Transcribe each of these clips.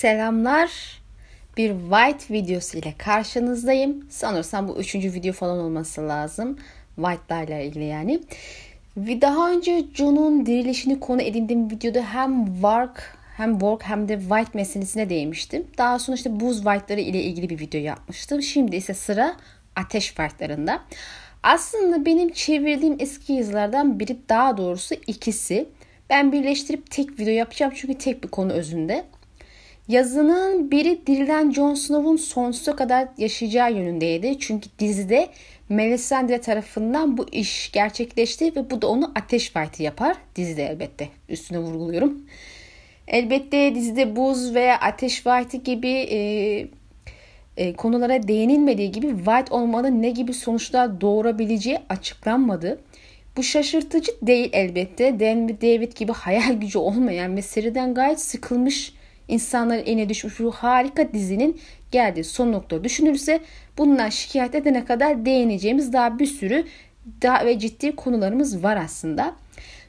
Selamlar. Bir White videosu ile karşınızdayım. Sanırsam bu üçüncü video falan olması lazım. White'larla ilgili yani. Ve daha önce John'un dirilişini konu edindiğim videoda hem work hem work hem de white meselesine değinmiştim. Daha sonra işte buz white'ları ile ilgili bir video yapmıştım. Şimdi ise sıra ateş white'larında. Aslında benim çevirdiğim eski yazılardan biri daha doğrusu ikisi. Ben birleştirip tek video yapacağım çünkü tek bir konu özünde. Yazının biri dirilen Jon Snow'un sonsuza kadar yaşayacağı yönündeydi. Çünkü dizide Melisandre tarafından bu iş gerçekleşti ve bu da onu ateş fight'ı yapar. Dizide elbette. Üstüne vurguluyorum. Elbette dizide buz veya ateş fight'ı gibi e, e, konulara değinilmediği gibi White olmanın ne gibi sonuçlar doğurabileceği açıklanmadı. Bu şaşırtıcı değil elbette. Dan ve David gibi hayal gücü olmayan ve seriden gayet sıkılmış insanların eline düşmüş bu harika dizinin geldiği son nokta düşünülürse bundan şikayet edene kadar değineceğimiz daha bir sürü daha ve ciddi konularımız var aslında.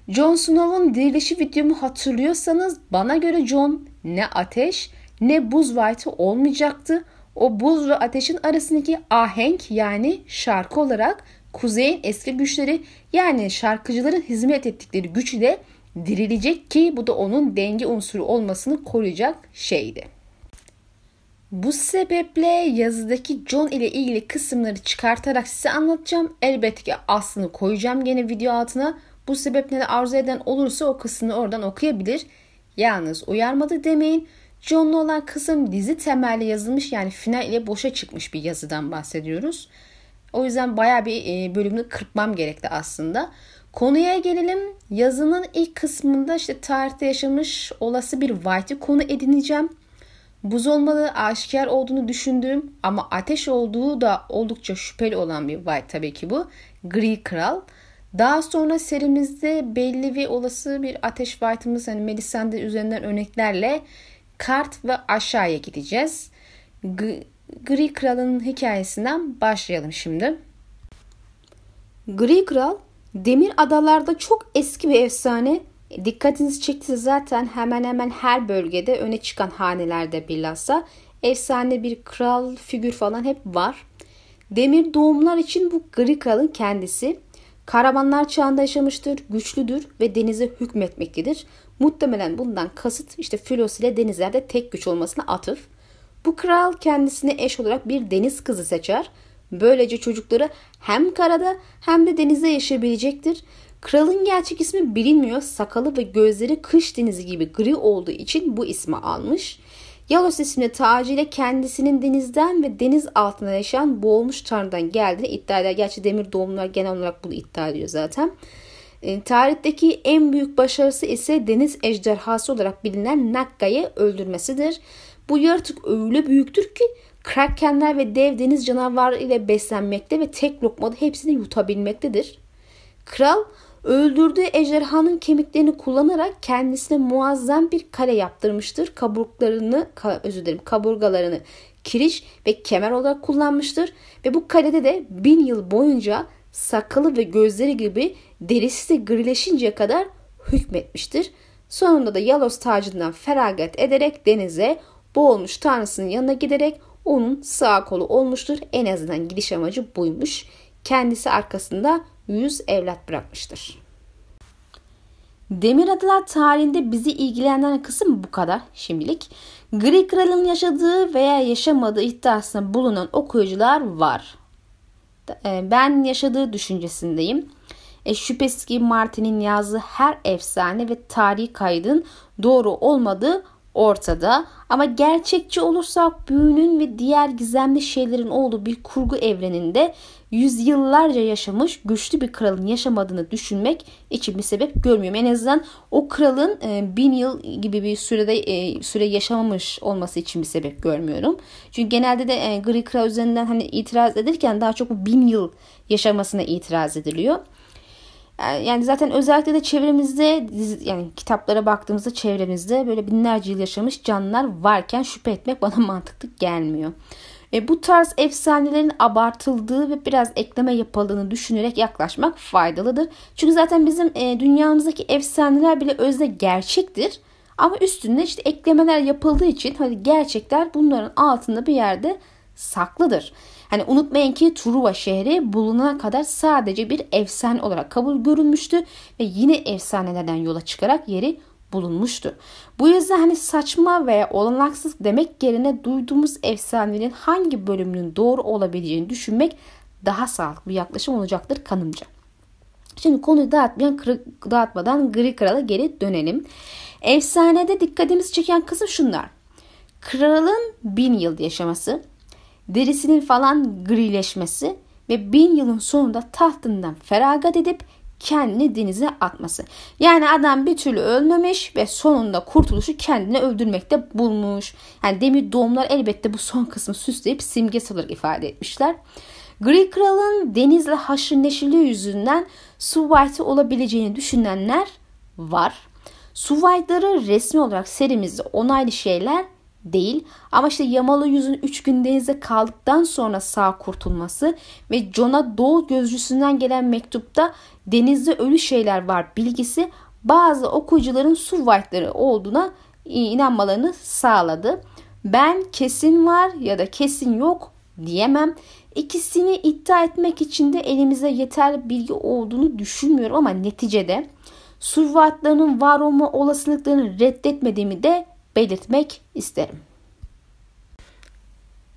Jon Snow'un dirilişi videomu hatırlıyorsanız bana göre Jon ne ateş ne buz white olmayacaktı. O buz ve ateşin arasındaki ahenk yani şarkı olarak kuzeyin eski güçleri yani şarkıcıların hizmet ettikleri güç ile dirilecek ki bu da onun denge unsuru olmasını koruyacak şeydi. Bu sebeple yazıdaki John ile ilgili kısımları çıkartarak size anlatacağım. Elbette ki aslını koyacağım gene video altına. Bu sebeple de arzu eden olursa o kısmını oradan okuyabilir. Yalnız uyarmadı demeyin. John'la olan kısım dizi temelli yazılmış yani final ile boşa çıkmış bir yazıdan bahsediyoruz. O yüzden baya bir e, bölümünü kırpmam gerekti aslında. Konuya gelelim. Yazının ilk kısmında işte tarihte yaşamış olası bir White'i konu edineceğim. Buz olmadığı aşikar olduğunu düşündüğüm ama ateş olduğu da oldukça şüpheli olan bir White tabii ki bu. Gri Kral. Daha sonra serimizde belli ve olası bir ateş White'ımız hani Melisande üzerinden örneklerle kart ve aşağıya gideceğiz. G- Gri Kral'ın hikayesinden başlayalım şimdi. Gri Kral Demir Adalar'da çok eski bir efsane. Dikkatinizi çekti zaten hemen hemen her bölgede öne çıkan hanelerde bilhassa efsane bir kral figür falan hep var. Demir doğumlar için bu Gri Kral'ın kendisi. Karavanlar çağında yaşamıştır, güçlüdür ve denize hükmetmektedir. Muhtemelen bundan kasıt işte Filos ile denizlerde tek güç olmasına atıf. Bu kral kendisine eş olarak bir deniz kızı seçer. Böylece çocukları hem karada hem de denizde yaşayabilecektir. Kralın gerçek ismi bilinmiyor. Sakalı ve gözleri kış denizi gibi gri olduğu için bu ismi almış. Yalos isimli tacıyla kendisinin denizden ve deniz altında yaşayan boğulmuş tanrıdan geldiğini iddia eder. Gerçi demir doğumlar genel olarak bunu iddia ediyor zaten. E, tarihteki en büyük başarısı ise deniz ejderhası olarak bilinen Nakka'yı öldürmesidir. Bu yaratık öyle büyüktür ki krakenler ve dev deniz canavarı ile beslenmekte ve tek lokmada hepsini yutabilmektedir. Kral öldürdüğü ejderhanın kemiklerini kullanarak kendisine muazzam bir kale yaptırmıştır. Kaburgalarını, özür dilerim, kaburgalarını kiriş ve kemer olarak kullanmıştır. Ve bu kalede de bin yıl boyunca sakalı ve gözleri gibi derisi de grileşinceye kadar hükmetmiştir. Sonunda da Yalos tacından feragat ederek denize boğulmuş tanrısının yanına giderek onun sağ kolu olmuştur. En azından gidiş amacı buymuş. Kendisi arkasında 100 evlat bırakmıştır. Demir Adalar tarihinde bizi ilgilenen kısım bu kadar şimdilik. Gri Kral'ın yaşadığı veya yaşamadığı iddiasında bulunan okuyucular var. E, ben yaşadığı düşüncesindeyim. E, şüphesiz ki Martin'in yazdığı her efsane ve tarihi kaydın doğru olmadığı ortada. Ama gerçekçi olursak büyünün ve diğer gizemli şeylerin olduğu bir kurgu evreninde yüzyıllarca yaşamış güçlü bir kralın yaşamadığını düşünmek için bir sebep görmüyorum. En azından o kralın e, bin yıl gibi bir sürede e, süre yaşamamış olması için bir sebep görmüyorum. Çünkü genelde de e, gri kral üzerinden hani itiraz edilirken daha çok bin yıl yaşamasına itiraz ediliyor. Yani zaten özellikle de çevremizde yani kitaplara baktığımızda çevremizde böyle binlerce yıl yaşamış canlılar varken şüphe etmek bana mantıklı gelmiyor. E, bu tarz efsanelerin abartıldığı ve biraz ekleme yapıldığını düşünerek yaklaşmak faydalıdır. Çünkü zaten bizim e, dünyamızdaki efsaneler bile özde gerçektir. Ama üstüne işte eklemeler yapıldığı için hani gerçekler bunların altında bir yerde saklıdır. Hani unutmayın ki Truva şehri bulunana kadar sadece bir efsane olarak kabul görülmüştü ve yine efsanelerden yola çıkarak yeri bulunmuştu. Bu yüzden hani saçma veya olanaksız demek yerine duyduğumuz efsanelerin hangi bölümünün doğru olabileceğini düşünmek daha sağlıklı bir yaklaşım olacaktır kanımca. Şimdi konuyu dağıtmayan, dağıtmadan Gri Kral'a geri dönelim. Efsanede dikkatimizi çeken kısım şunlar. Kralın bin yıl yaşaması, derisinin falan grileşmesi ve bin yılın sonunda tahtından feragat edip kendini denize atması. Yani adam bir türlü ölmemiş ve sonunda kurtuluşu kendini öldürmekte bulmuş. Yani demir doğumlar elbette bu son kısmı süsleyip simgesel olarak ifade etmişler. Gri Kral'ın denizle haşır neşirliği yüzünden Su White olabileceğini düşünenler var. Su White'ları resmi olarak serimizde onaylı şeyler değil. Ama işte Yamalı yüzün 3 gün denizde kaldıktan sonra sağ kurtulması ve John'a doğu gözcüsünden gelen mektupta denizde ölü şeyler var bilgisi bazı okuyucuların su white'ları olduğuna inanmalarını sağladı. Ben kesin var ya da kesin yok diyemem. İkisini iddia etmek için de elimizde yeterli bilgi olduğunu düşünmüyorum ama neticede su white'larının var olma olasılıklarını reddetmediğimi de belirtmek isterim.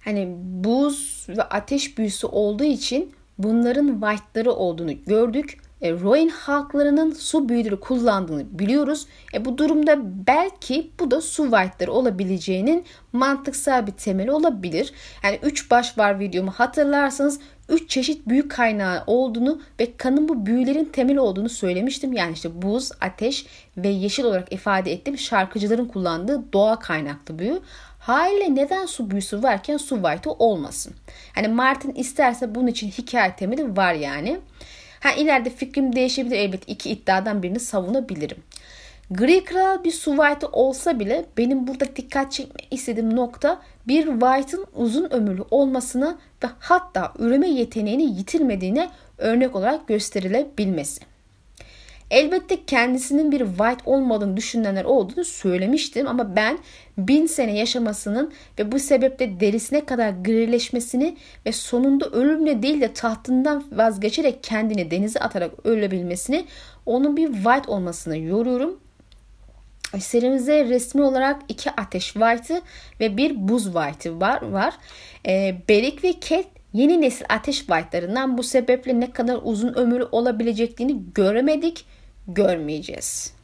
Hani buz ve ateş büyüsü olduğu için bunların white'ları olduğunu gördük. E, Roin halklarının su büyüleri kullandığını biliyoruz. E, bu durumda belki bu da su white'ları olabileceğinin mantıksal bir temeli olabilir. Yani 3 baş var videomu hatırlarsanız 3 çeşit büyük kaynağı olduğunu ve kanın bu büyülerin temeli olduğunu söylemiştim. Yani işte buz, ateş ve yeşil olarak ifade ettiğim şarkıcıların kullandığı doğa kaynaklı büyü. Haliyle neden su büyüsü varken su white'ı olmasın? Hani Martin isterse bunun için hikaye temeli var yani. Ha ileride fikrim değişebilir elbette iki iddiadan birini savunabilirim. Gri Kral bir su white olsa bile benim burada dikkat çekmek istediğim nokta bir white'ın uzun ömürlü olmasına ve hatta üreme yeteneğini yitirmediğine örnek olarak gösterilebilmesi. Elbette kendisinin bir white olmadığını düşünenler olduğunu söylemiştim ama ben bin sene yaşamasının ve bu sebeple derisine kadar grileşmesini ve sonunda ölümle değil de tahtından vazgeçerek kendini denize atarak ölebilmesini onun bir white olmasını yoruyorum. Serimizde resmi olarak iki ateş white'ı ve bir buz white'ı var. var. E, Berik ve Ket yeni nesil ateş white'larından bu sebeple ne kadar uzun ömürlü olabileceklerini göremedik, görmeyeceğiz.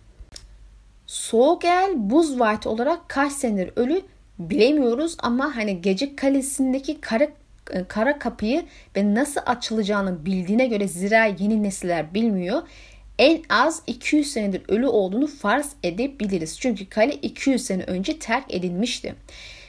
Soğuk el buz white olarak kaç senedir ölü bilemiyoruz ama hani gece kalesindeki kara, e, kara kapıyı ve nasıl açılacağını bildiğine göre zira yeni nesiller bilmiyor en az 200 senedir ölü olduğunu farz edebiliriz. Çünkü kale 200 sene önce terk edilmişti.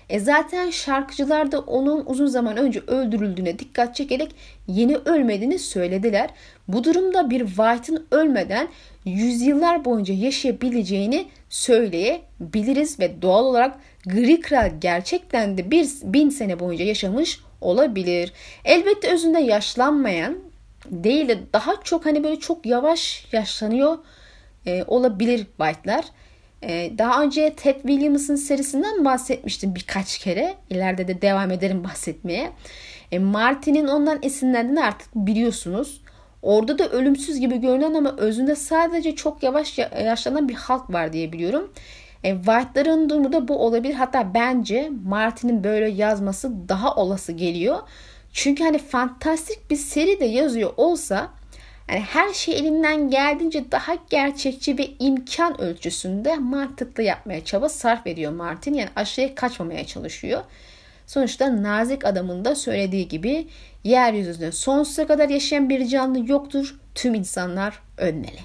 E zaten şarkıcılar da onun uzun zaman önce öldürüldüğüne dikkat çekerek yeni ölmediğini söylediler. Bu durumda bir White'ın ölmeden yüzyıllar boyunca yaşayabileceğini söyleyebiliriz ve doğal olarak Gri Kral gerçekten de bir bin sene boyunca yaşamış olabilir. Elbette özünde yaşlanmayan değil de daha çok hani böyle çok yavaş yaşlanıyor e, olabilir White'lar. E, daha önce Ted Williams'ın serisinden bahsetmiştim birkaç kere. İleride de devam ederim bahsetmeye. E, Martin'in ondan esinlendiğini artık biliyorsunuz. Orada da ölümsüz gibi görünen ama özünde sadece çok yavaş yaşlanan bir halk var diye biliyorum. E, White'ların durumu da bu olabilir. Hatta bence Martin'in böyle yazması daha olası geliyor. Çünkü hani fantastik bir seri de yazıyor olsa yani her şey elinden geldiğince daha gerçekçi ve imkan ölçüsünde mantıklı yapmaya çaba sarf ediyor Martin. Yani aşağıya kaçmamaya çalışıyor. Sonuçta nazik adamın da söylediği gibi yeryüzünde sonsuza kadar yaşayan bir canlı yoktur. Tüm insanlar ölmeli.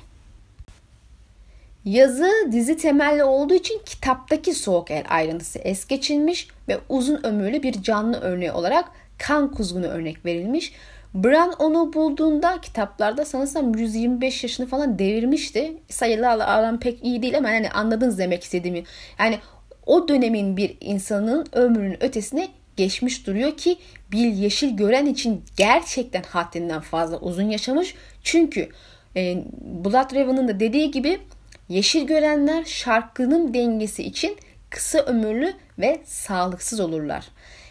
Yazı dizi temelli olduğu için kitaptaki soğuk el ayrıntısı es geçilmiş ve uzun ömürlü bir canlı örneği olarak kan kuzgunu örnek verilmiş. Bran onu bulduğunda kitaplarda sanırsam 125 yaşını falan devirmişti. Sayılarla aram pek iyi değil ama yani anladınız demek istediğimi. Yani o dönemin bir insanın ömrünün ötesine geçmiş duruyor ki bir yeşil gören için gerçekten haddinden fazla uzun yaşamış. Çünkü e, Blood Raven'ın da dediği gibi Yeşil görenler şarkının dengesi için kısa ömürlü ve sağlıksız olurlar.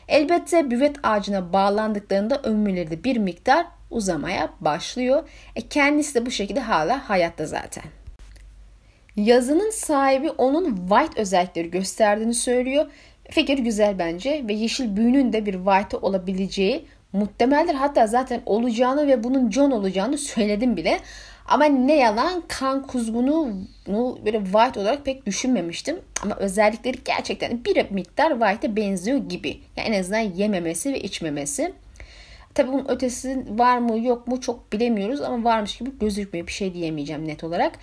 Elbette büvet ağacına bağlandıklarında ömürleri de bir miktar uzamaya başlıyor. E kendisi de bu şekilde hala hayatta zaten. Yazının sahibi onun white özellikleri gösterdiğini söylüyor. Fikir güzel bence ve yeşil büyünün de bir white olabileceği muhtemeldir. Hatta zaten olacağını ve bunun John olacağını söyledim bile. Ama ne yalan kan kuzgunu böyle white olarak pek düşünmemiştim. Ama özellikleri gerçekten bir miktar white'e benziyor gibi. Yani en azından yememesi ve içmemesi. Tabii bunun ötesi var mı yok mu çok bilemiyoruz ama varmış gibi gözükmüyor. Bir şey diyemeyeceğim net olarak.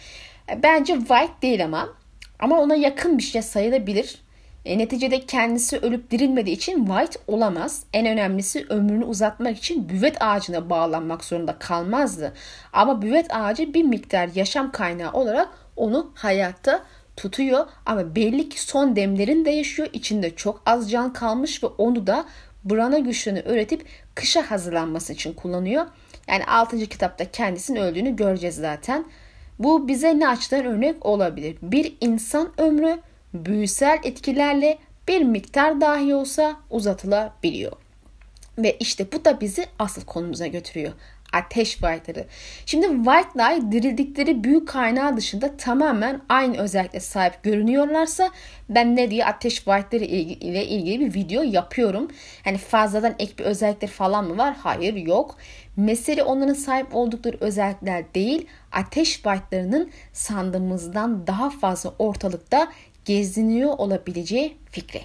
Bence white değil ama. Ama ona yakın bir şey sayılabilir. E, neticede kendisi ölüp dirilmediği için white olamaz. En önemlisi ömrünü uzatmak için büvet ağacına bağlanmak zorunda kalmazdı. Ama büvet ağacı bir miktar yaşam kaynağı olarak onu hayatta tutuyor. Ama belli ki son demlerinde yaşıyor. İçinde çok az can kalmış ve onu da brana güçlerini öğretip kışa hazırlanması için kullanıyor. Yani 6. kitapta kendisinin öldüğünü göreceğiz zaten. Bu bize ne açıdan örnek olabilir? Bir insan ömrü büyüsel etkilerle bir miktar dahi olsa uzatılabiliyor. Ve işte bu da bizi asıl konumuza götürüyor. Ateş white'ları. Şimdi white'lar dirildikleri büyük kaynağı dışında tamamen aynı özellikle sahip görünüyorlarsa ben ne diye ateş white'ları ile ilgili bir video yapıyorum. Hani fazladan ek bir özellikler falan mı var? Hayır yok. Mesele onların sahip oldukları özellikler değil, ateş white'larının sandığımızdan daha fazla ortalıkta geziniyor olabileceği fikri.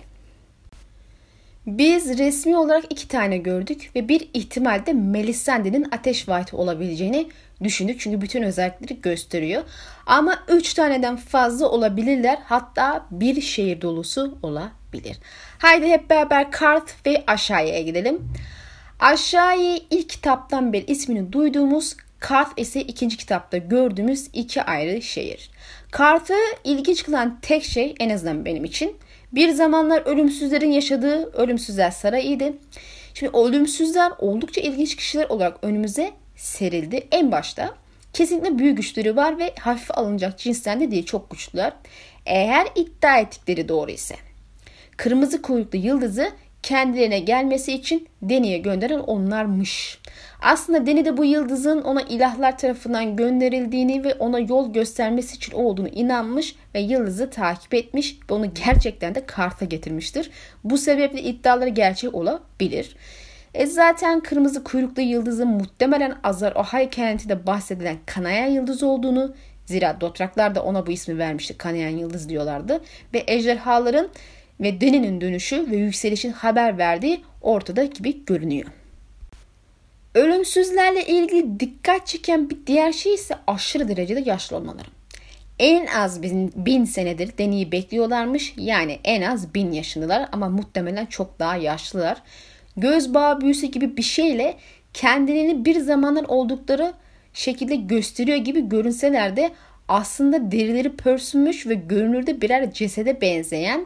Biz resmi olarak iki tane gördük ve bir ihtimalde Melisandre'nin ateş white olabileceğini düşündük. Çünkü bütün özellikleri gösteriyor. Ama üç taneden fazla olabilirler. Hatta bir şehir dolusu olabilir. Haydi hep beraber kart ve aşağıya gidelim. Aşağıya ilk kitaptan beri ismini duyduğumuz Kart ise ikinci kitapta gördüğümüz iki ayrı şehir. Kart'ı ilginç kılan tek şey en azından benim için bir zamanlar ölümsüzlerin yaşadığı ölümsüzler sarayıydı. Şimdi ölümsüzler oldukça ilginç kişiler olarak önümüze serildi. En başta kesinlikle büyük güçleri var ve hafife alınacak cinsten de değil çok güçlüler. Eğer iddia ettikleri doğru ise. Kırmızı kuyruklu yıldızı kendilerine gelmesi için Deni'ye gönderen onlarmış. Aslında Deni de bu yıldızın ona ilahlar tarafından gönderildiğini ve ona yol göstermesi için olduğunu inanmış ve yıldızı takip etmiş ve onu gerçekten de karta getirmiştir. Bu sebeple iddiaları gerçek olabilir. E zaten kırmızı kuyruklu yıldızın muhtemelen Azar Ohay kentinde bahsedilen kanayan yıldız olduğunu zira Dotraklar da ona bu ismi vermişti kanayan yıldız diyorlardı ve ejderhaların ve Deni'nin dönüşü ve yükselişin haber verdiği ortada gibi görünüyor. Ölümsüzlerle ilgili dikkat çeken bir diğer şey ise aşırı derecede yaşlı olmaları. En az bin, bin senedir deneyi bekliyorlarmış. Yani en az bin yaşındalar ama muhtemelen çok daha yaşlılar. Göz bağı büyüsü gibi bir şeyle kendilerini bir zamanlar oldukları şekilde gösteriyor gibi görünseler de aslında derileri pörsünmüş ve görünürde birer cesede benzeyen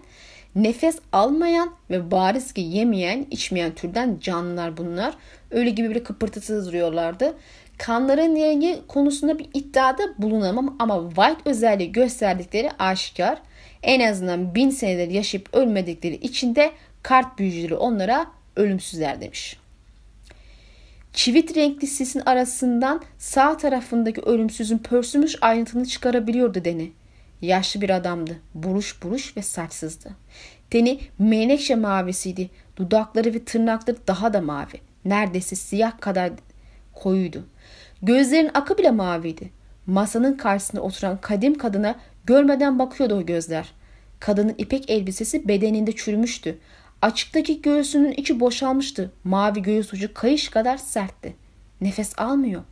Nefes almayan ve bariz ki yemeyen, içmeyen türden canlılar bunlar. Öyle gibi bir kıpırtısız duruyorlardı. Kanların rengi konusunda bir iddiada bulunamam ama white özelliği gösterdikleri aşikar. En azından bin senedir yaşayıp ölmedikleri için de kart büyücüleri onlara ölümsüzler demiş. Çivit renkli sisin arasından sağ tarafındaki ölümsüzün pörsümüş ayrıntını çıkarabiliyordu Deni. Yaşlı bir adamdı. Buruş buruş ve saçsızdı. Teni menekşe mavisiydi. Dudakları ve tırnakları daha da mavi. Neredeyse siyah kadar koyuydu. Gözlerin akı bile maviydi. Masanın karşısında oturan kadim kadına görmeden bakıyordu o gözler. Kadının ipek elbisesi bedeninde çürümüştü. Açıktaki göğsünün içi boşalmıştı. Mavi göğüs ucu kayış kadar sertti. Nefes almıyor.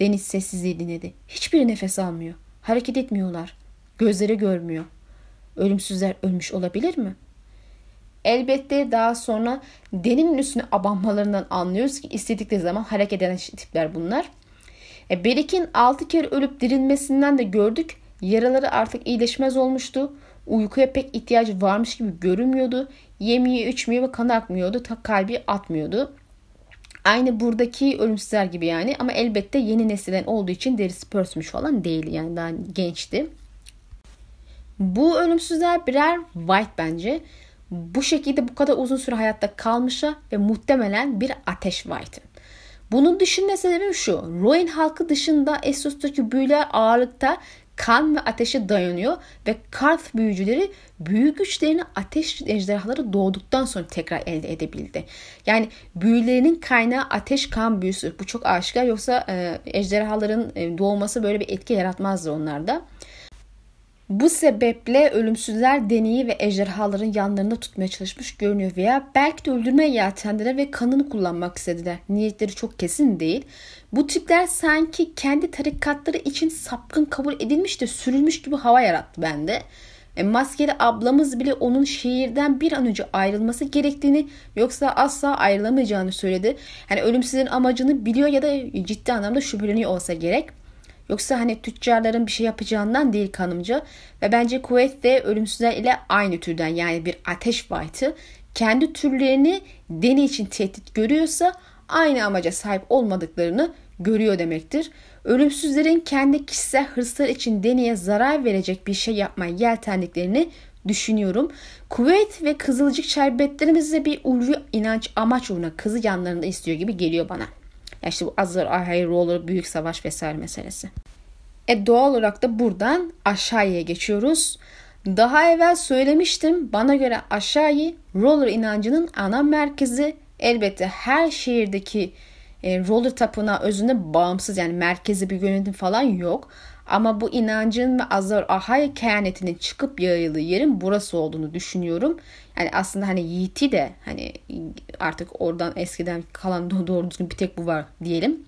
Deniz sessizliği dinledi. Hiçbiri nefes almıyor. Hareket etmiyorlar. Gözleri görmüyor. Ölümsüzler ölmüş olabilir mi? Elbette daha sonra deninin üstüne abanmalarından anlıyoruz ki istedikleri zaman hareket eden tipler bunlar. E, Berik'in 6 kere ölüp dirilmesinden de gördük. Yaraları artık iyileşmez olmuştu. Uykuya pek ihtiyacı varmış gibi görünmüyordu. Yemiyor, içmiyor ve kan akmıyordu. Ta kalbi atmıyordu. Aynı buradaki ölümsüzler gibi yani ama elbette yeni nesilden olduğu için derisi pörsmüş falan değil yani daha gençti. Bu ölümsüzler birer white bence. Bu şekilde bu kadar uzun süre hayatta kalmışa ve muhtemelen bir ateş white'ı. Bunun düşünme sebebim şu. Roin halkı dışında Essos'taki büyüler ağırlıkta kan ve ateşe dayanıyor ve Karth büyücüleri büyü güçlerini ateş ejderhaları doğduktan sonra tekrar elde edebildi. Yani büyülerinin kaynağı ateş kan büyüsü. Bu çok aşikar yoksa e, ejderhaların e, doğması böyle bir etki yaratmazdı onlarda. Bu sebeple ölümsüzler deneyi ve ejderhaların yanlarında tutmaya çalışmış görünüyor veya belki de öldürmeye yeltendiler ve kanını kullanmak istediler. Niyetleri çok kesin değil. Bu tipler sanki kendi tarikatları için sapkın kabul edilmiş de sürülmüş gibi hava yarattı bende. E, maskeli ablamız bile onun şehirden bir an önce ayrılması gerektiğini yoksa asla ayrılamayacağını söyledi. Yani ölümsüzlerin amacını biliyor ya da ciddi anlamda şüpheleniyor olsa gerek. Yoksa hani tüccarların bir şey yapacağından değil kanımca. Ve bence Kuveyt de ölümsüzler ile aynı türden yani bir ateş white'ı kendi türlerini deney için tehdit görüyorsa aynı amaca sahip olmadıklarını görüyor demektir. Ölümsüzlerin kendi kişisel hırslar için deneye zarar verecek bir şey yapmaya yeltendiklerini düşünüyorum. Kuvvet ve kızılcık şerbetlerimizde bir ulvi inanç amaç uğruna kızı yanlarında istiyor gibi geliyor bana. Ya işte bu Azır, Ahai, Roller, Büyük Savaş vesaire meselesi. E doğal olarak da buradan aşağıya geçiyoruz. Daha evvel söylemiştim bana göre aşağıyı roller inancının ana merkezi elbette her şehirdeki e, roller tapınağı özünde bağımsız yani merkezi bir yönetim falan yok. Ama bu inancın ve Azar Ahay kehanetinin çıkıp yayıldığı yerin burası olduğunu düşünüyorum. Yani aslında hani Yiğit'i de hani artık oradan eskiden kalan doğru düzgün bir tek bu var diyelim.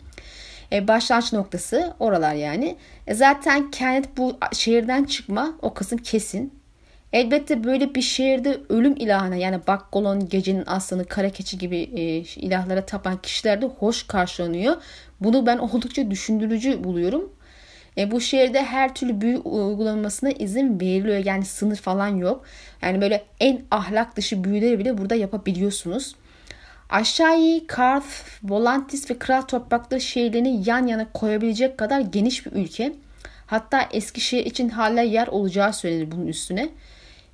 E, başlangıç noktası oralar yani. E, zaten kehanet bu şehirden çıkma o kısım kesin. Elbette böyle bir şehirde ölüm ilahına yani Bakkolon, gecenin aslanı, kara keçi gibi e, ilahlara tapan kişiler de hoş karşılanıyor. Bunu ben oldukça düşündürücü buluyorum. E, bu şehirde her türlü büyü uygulanmasına izin veriliyor. Yani sınır falan yok. Yani böyle en ahlak dışı büyüleri bile burada yapabiliyorsunuz. Aşağıyı Karth, Volantis ve Kral toprakları şehirlerini yan yana koyabilecek kadar geniş bir ülke. Hatta Eskişehir için hala yer olacağı söylenir bunun üstüne.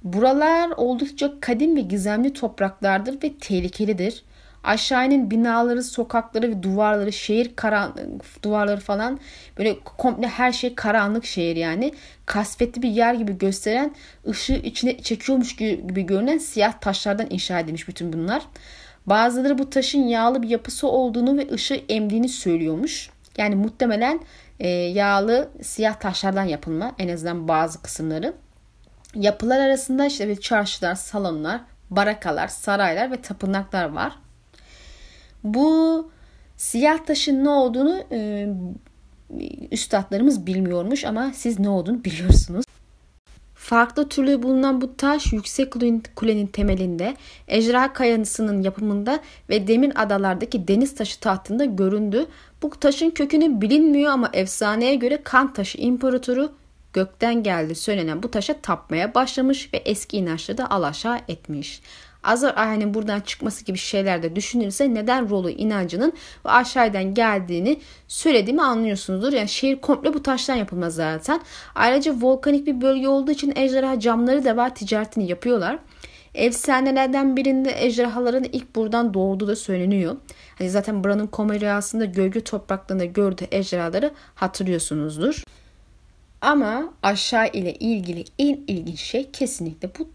Buralar oldukça kadim ve gizemli topraklardır ve tehlikelidir. Aşağının binaları, sokakları ve duvarları, şehir karanlık duvarları falan böyle komple her şey karanlık şehir yani. Kasvetli bir yer gibi gösteren, ışığı içine çekiyormuş gibi görünen siyah taşlardan inşa edilmiş bütün bunlar. Bazıları bu taşın yağlı bir yapısı olduğunu ve ışığı emdiğini söylüyormuş. Yani muhtemelen e, yağlı siyah taşlardan yapılma en azından bazı kısımları. Yapılar arasında işte çarşılar, salonlar, barakalar, saraylar ve tapınaklar var. Bu siyah taşın ne olduğunu e, üstadlarımız bilmiyormuş ama siz ne olduğunu biliyorsunuz. Farklı türlü bulunan bu taş yüksek kulenin temelinde, ejderha kayanısının yapımında ve demir adalardaki deniz taşı tahtında göründü. Bu taşın kökünü bilinmiyor ama efsaneye göre kan taşı imparatoru gökten geldi söylenen bu taşa tapmaya başlamış ve eski inançları da alaşağı etmiş. Azar ayinin buradan çıkması gibi şeyler de düşünülürse neden rolü inancının ve aşağıdan geldiğini söylediğimi anlıyorsunuzdur. Yani şehir komple bu taştan yapılmaz zaten. Ayrıca volkanik bir bölge olduğu için ejderha camları da var ticaretini yapıyorlar. Efsanelerden birinde ejderhaların ilk buradan doğduğu da söyleniyor. Hani zaten buranın Koma rüyasında gölge topraklarında gördüğü ejderhaları hatırlıyorsunuzdur. Ama aşağı ile ilgili en ilginç şey kesinlikle bu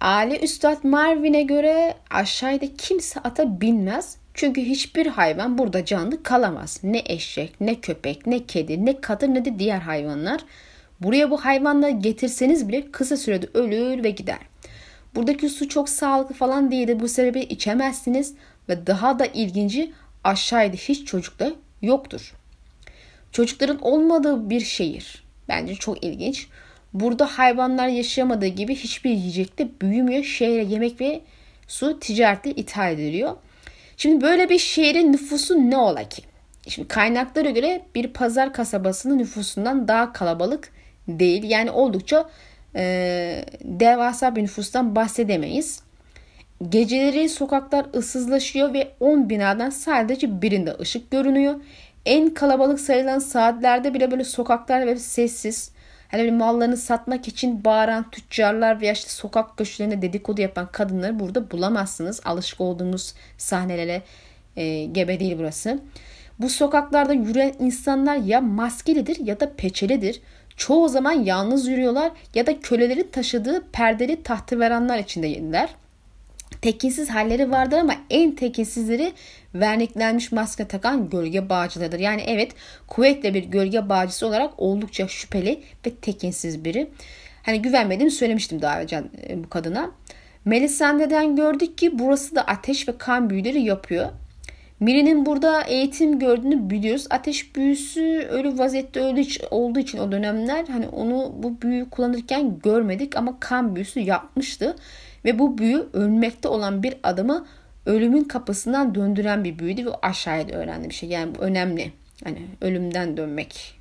Ali Üstad Marvin'e göre aşağıda kimse ata binmez. Çünkü hiçbir hayvan burada canlı kalamaz. Ne eşek, ne köpek, ne kedi, ne kadın ne de diğer hayvanlar. Buraya bu hayvanları getirseniz bile kısa sürede ölür ve gider. Buradaki su çok sağlıklı falan değildir. Bu sebeple içemezsiniz ve daha da ilginci aşağıda hiç çocukta yoktur. Çocukların olmadığı bir şehir. Bence çok ilginç. Burada hayvanlar yaşayamadığı gibi hiçbir yiyecekte büyümüyor. Şehre yemek ve su ticaretle ithal ediliyor. Şimdi böyle bir şehrin nüfusu ne ola ki? Şimdi kaynaklara göre bir pazar kasabasının nüfusundan daha kalabalık değil. Yani oldukça e, devasa bir nüfustan bahsedemeyiz. Geceleri sokaklar ıssızlaşıyor ve 10 binadan sadece birinde ışık görünüyor. En kalabalık sayılan saatlerde bile böyle sokaklar ve sessiz Hani mallarını satmak için bağıran tüccarlar veya işte sokak köşelerinde dedikodu yapan kadınları burada bulamazsınız. Alışık olduğumuz sahnelere e, gebe değil burası. Bu sokaklarda yürüyen insanlar ya maskelidir ya da peçelidir. Çoğu zaman yalnız yürüyorlar ya da köleleri taşıdığı perdeli tahteveranlar içinde yediler. Tekinsiz halleri vardır ama en tekinsizleri verniklenmiş maske takan gölge bağcılarıdır. Yani evet kuvvetle bir gölge bağcısı olarak oldukça şüpheli ve tekinsiz biri. Hani güvenmediğimi söylemiştim daha önce bu kadına. Melisandre'den gördük ki burası da ateş ve kan büyüleri yapıyor. Miri'nin burada eğitim gördüğünü biliyoruz. Ateş büyüsü ölü vaziyette öldüğü için, olduğu için o dönemler hani onu bu büyü kullanırken görmedik ama kan büyüsü yapmıştı. Ve bu büyü ölmekte olan bir adamı ölümün kapısından döndüren bir büyüydü ve aşağıya da öğrendi bir şey. Yani bu önemli. Hani ölümden dönmek.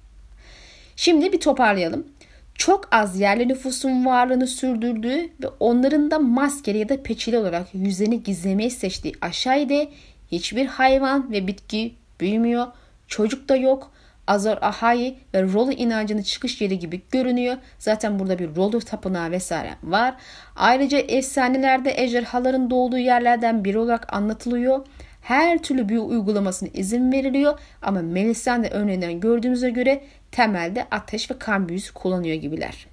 Şimdi bir toparlayalım. Çok az yerli nüfusun varlığını sürdürdüğü ve onların da maskeli ya da peçeli olarak yüzlerini gizlemeyi seçtiği aşağıda hiçbir hayvan ve bitki büyümüyor. Çocuk da yok. Azor Ahai ve Rolu inancının çıkış yeri gibi görünüyor. Zaten burada bir Rolu tapınağı vesaire var. Ayrıca efsanelerde ejderhaların doğduğu yerlerden biri olarak anlatılıyor. Her türlü büyü uygulamasına izin veriliyor ama Melisande örneğinden gördüğümüze göre temelde ateş ve kan büyüsü kullanıyor gibiler.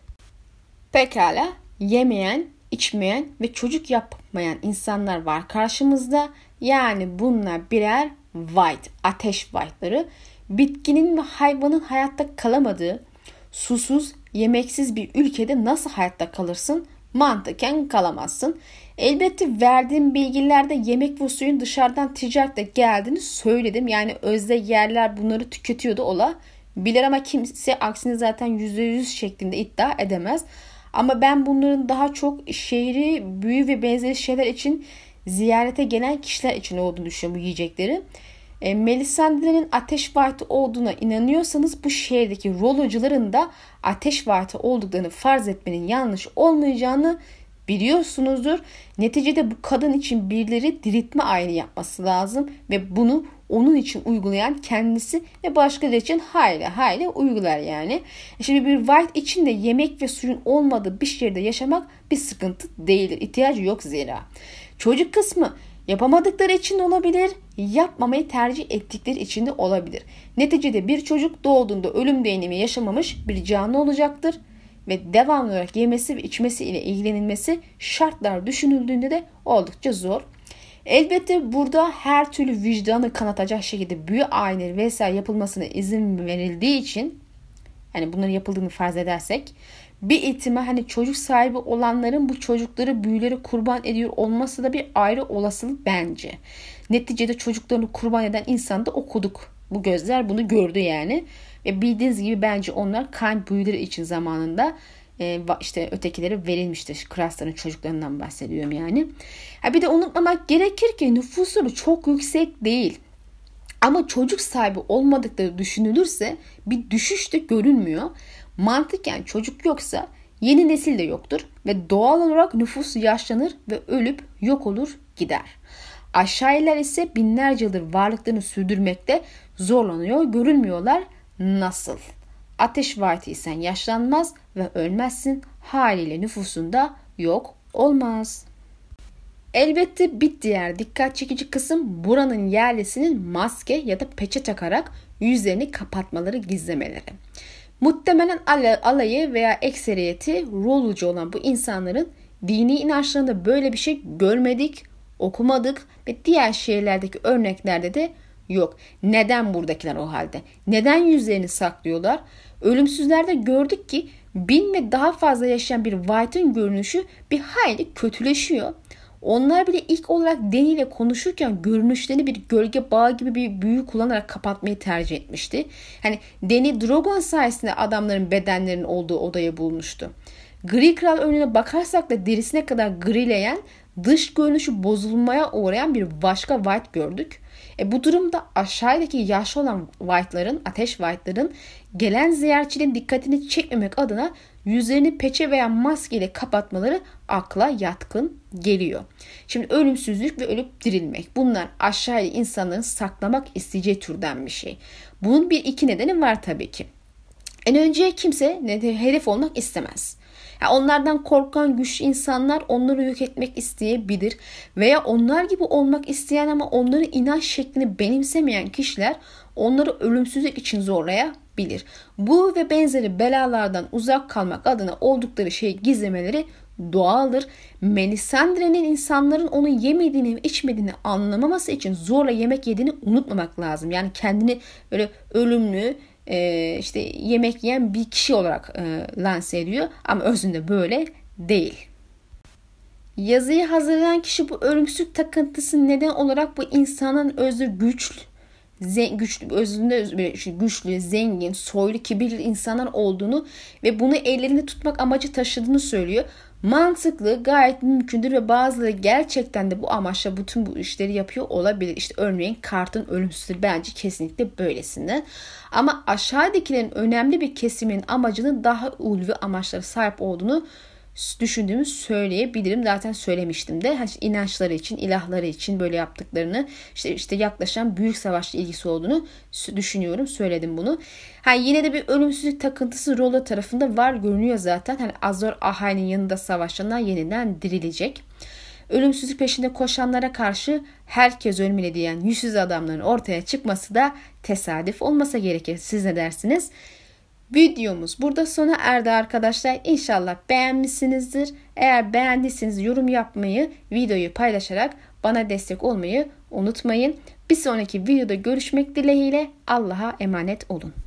Pekala yemeyen, içmeyen ve çocuk yapmayan insanlar var karşımızda. Yani bunlar birer white, ateş white'ları bitkinin ve hayvanın hayatta kalamadığı, susuz, yemeksiz bir ülkede nasıl hayatta kalırsın? Mantıken kalamazsın. Elbette verdiğim bilgilerde yemek ve suyun dışarıdan ticaretle geldiğini söyledim. Yani özde yerler bunları tüketiyordu ola. Bilir ama kimse aksini zaten %100 şeklinde iddia edemez. Ama ben bunların daha çok şehri, büyü ve benzeri şeyler için ziyarete gelen kişiler için olduğunu düşünüyorum bu yiyecekleri. E, Melisandre'nin ateş vartı olduğuna inanıyorsanız bu şehirdeki rolocuların da ateş vartı olduklarını farz etmenin yanlış olmayacağını biliyorsunuzdur. Neticede bu kadın için birileri diriltme ayini yapması lazım ve bunu onun için uygulayan kendisi ve başkaları için hayli hayli uygular yani. E, şimdi bir White için de yemek ve suyun olmadığı bir şehirde yaşamak bir sıkıntı değildir. İhtiyacı yok zira. Çocuk kısmı Yapamadıkları için olabilir, yapmamayı tercih ettikleri için de olabilir. Neticede bir çocuk doğduğunda ölüm deneyimi yaşamamış bir canlı olacaktır ve devamlı olarak yemesi ve içmesi ile ilgilenilmesi şartlar düşünüldüğünde de oldukça zor. Elbette burada her türlü vicdanı kanatacak şekilde büyü ayinleri vesaire yapılmasına izin verildiği için yani bunların yapıldığını farz edersek bir ihtimal hani çocuk sahibi olanların bu çocukları büyüleri kurban ediyor olması da bir ayrı olasılık bence. Neticede çocuklarını kurban eden insan da okuduk. Bu gözler bunu gördü yani. Ve bildiğiniz gibi bence onlar kan büyüleri için zamanında e, işte ötekileri verilmiştir. Krasların çocuklarından bahsediyorum yani. Ha bir de unutmamak gerekir ki nüfusları çok yüksek değil. Ama çocuk sahibi olmadıkları düşünülürse bir düşüş de görünmüyor. Mantıken çocuk yoksa yeni nesil de yoktur ve doğal olarak nüfus yaşlanır ve ölüp yok olur gider. Aşağılar ise binlerce yıldır varlıklarını sürdürmekte zorlanıyor, görülmüyorlar. Nasıl? Ateş vartıysan yaşlanmaz ve ölmezsin. Haliyle nüfusunda yok olmaz. Elbette bir diğer dikkat çekici kısım buranın yerlisinin maske ya da peçe takarak yüzlerini kapatmaları gizlemeleri. Muhtemelen alayı veya ekseriyeti rolucu olan bu insanların dini inançlarında böyle bir şey görmedik, okumadık ve diğer şehirlerdeki örneklerde de yok. Neden buradakiler o halde? Neden yüzlerini saklıyorlar? Ölümsüzlerde gördük ki bin ve daha fazla yaşayan bir White'ın görünüşü bir hayli kötüleşiyor. Onlar bile ilk olarak Deni ile konuşurken görünüşlerini bir gölge bağı gibi bir büyü kullanarak kapatmayı tercih etmişti. Hani Deni Drogon sayesinde adamların bedenlerinin olduğu odayı bulmuştu. Gri Kral önüne bakarsak da derisine kadar grileyen, dış görünüşü bozulmaya uğrayan bir başka White gördük. E bu durumda aşağıdaki yaşlı olan White'ların, ateş White'ların gelen ziyaretçinin dikkatini çekmemek adına yüzlerini peçe veya maske ile kapatmaları akla yatkın geliyor. Şimdi ölümsüzlük ve ölüp dirilmek bunlar aşağıya insanların saklamak isteyeceği türden bir şey. Bunun bir iki nedeni var tabii ki. En önce kimse hedef olmak istemez. Yani onlardan korkan güçlü insanlar onları yok etmek isteyebilir veya onlar gibi olmak isteyen ama onların inanç şeklini benimsemeyen kişiler onları ölümsüzlük için zorlayabilir. Bu ve benzeri belalardan uzak kalmak adına oldukları şeyi gizlemeleri doğaldır. Melisandre'nin insanların onu yemediğini içmediğini anlamaması için zorla yemek yediğini unutmamak lazım. Yani kendini böyle ölümlü e, işte yemek yiyen bir kişi olarak e, lanse ediyor ama özünde böyle değil. Yazıyı hazırlayan kişi bu ölümsüzlük takıntısı neden olarak bu insanın özü güçlü, güçlü özünde güçlü, zengin, soylu, kibirli insanlar olduğunu ve bunu ellerinde tutmak amacı taşıdığını söylüyor mantıklı, gayet mümkündür ve bazıları gerçekten de bu amaçla bütün bu işleri yapıyor olabilir. İşte örneğin kartın ölümsüzlüğü bence kesinlikle böylesinde. Ama aşağıdakilerin önemli bir kesimin amacının daha ulvi amaçlara sahip olduğunu düşündüğümü söyleyebilirim. Zaten söylemiştim de hani inançları için, ilahları için böyle yaptıklarını işte işte yaklaşan büyük savaşla ilgisi olduğunu düşünüyorum. Söyledim bunu. Ha yine de bir ölümsüzlük takıntısı Rolla tarafında var görünüyor zaten. Hani Azor Ahai'nin yanında savaşanlar yeniden dirilecek. Ölümsüzlük peşinde koşanlara karşı herkes ölmeli diyen yüzsüz adamların ortaya çıkması da tesadüf olmasa gerekir. Siz ne dersiniz? Videomuz burada sona erdi arkadaşlar. İnşallah beğenmişsinizdir. Eğer beğendiyseniz yorum yapmayı, videoyu paylaşarak bana destek olmayı unutmayın. Bir sonraki videoda görüşmek dileğiyle Allah'a emanet olun.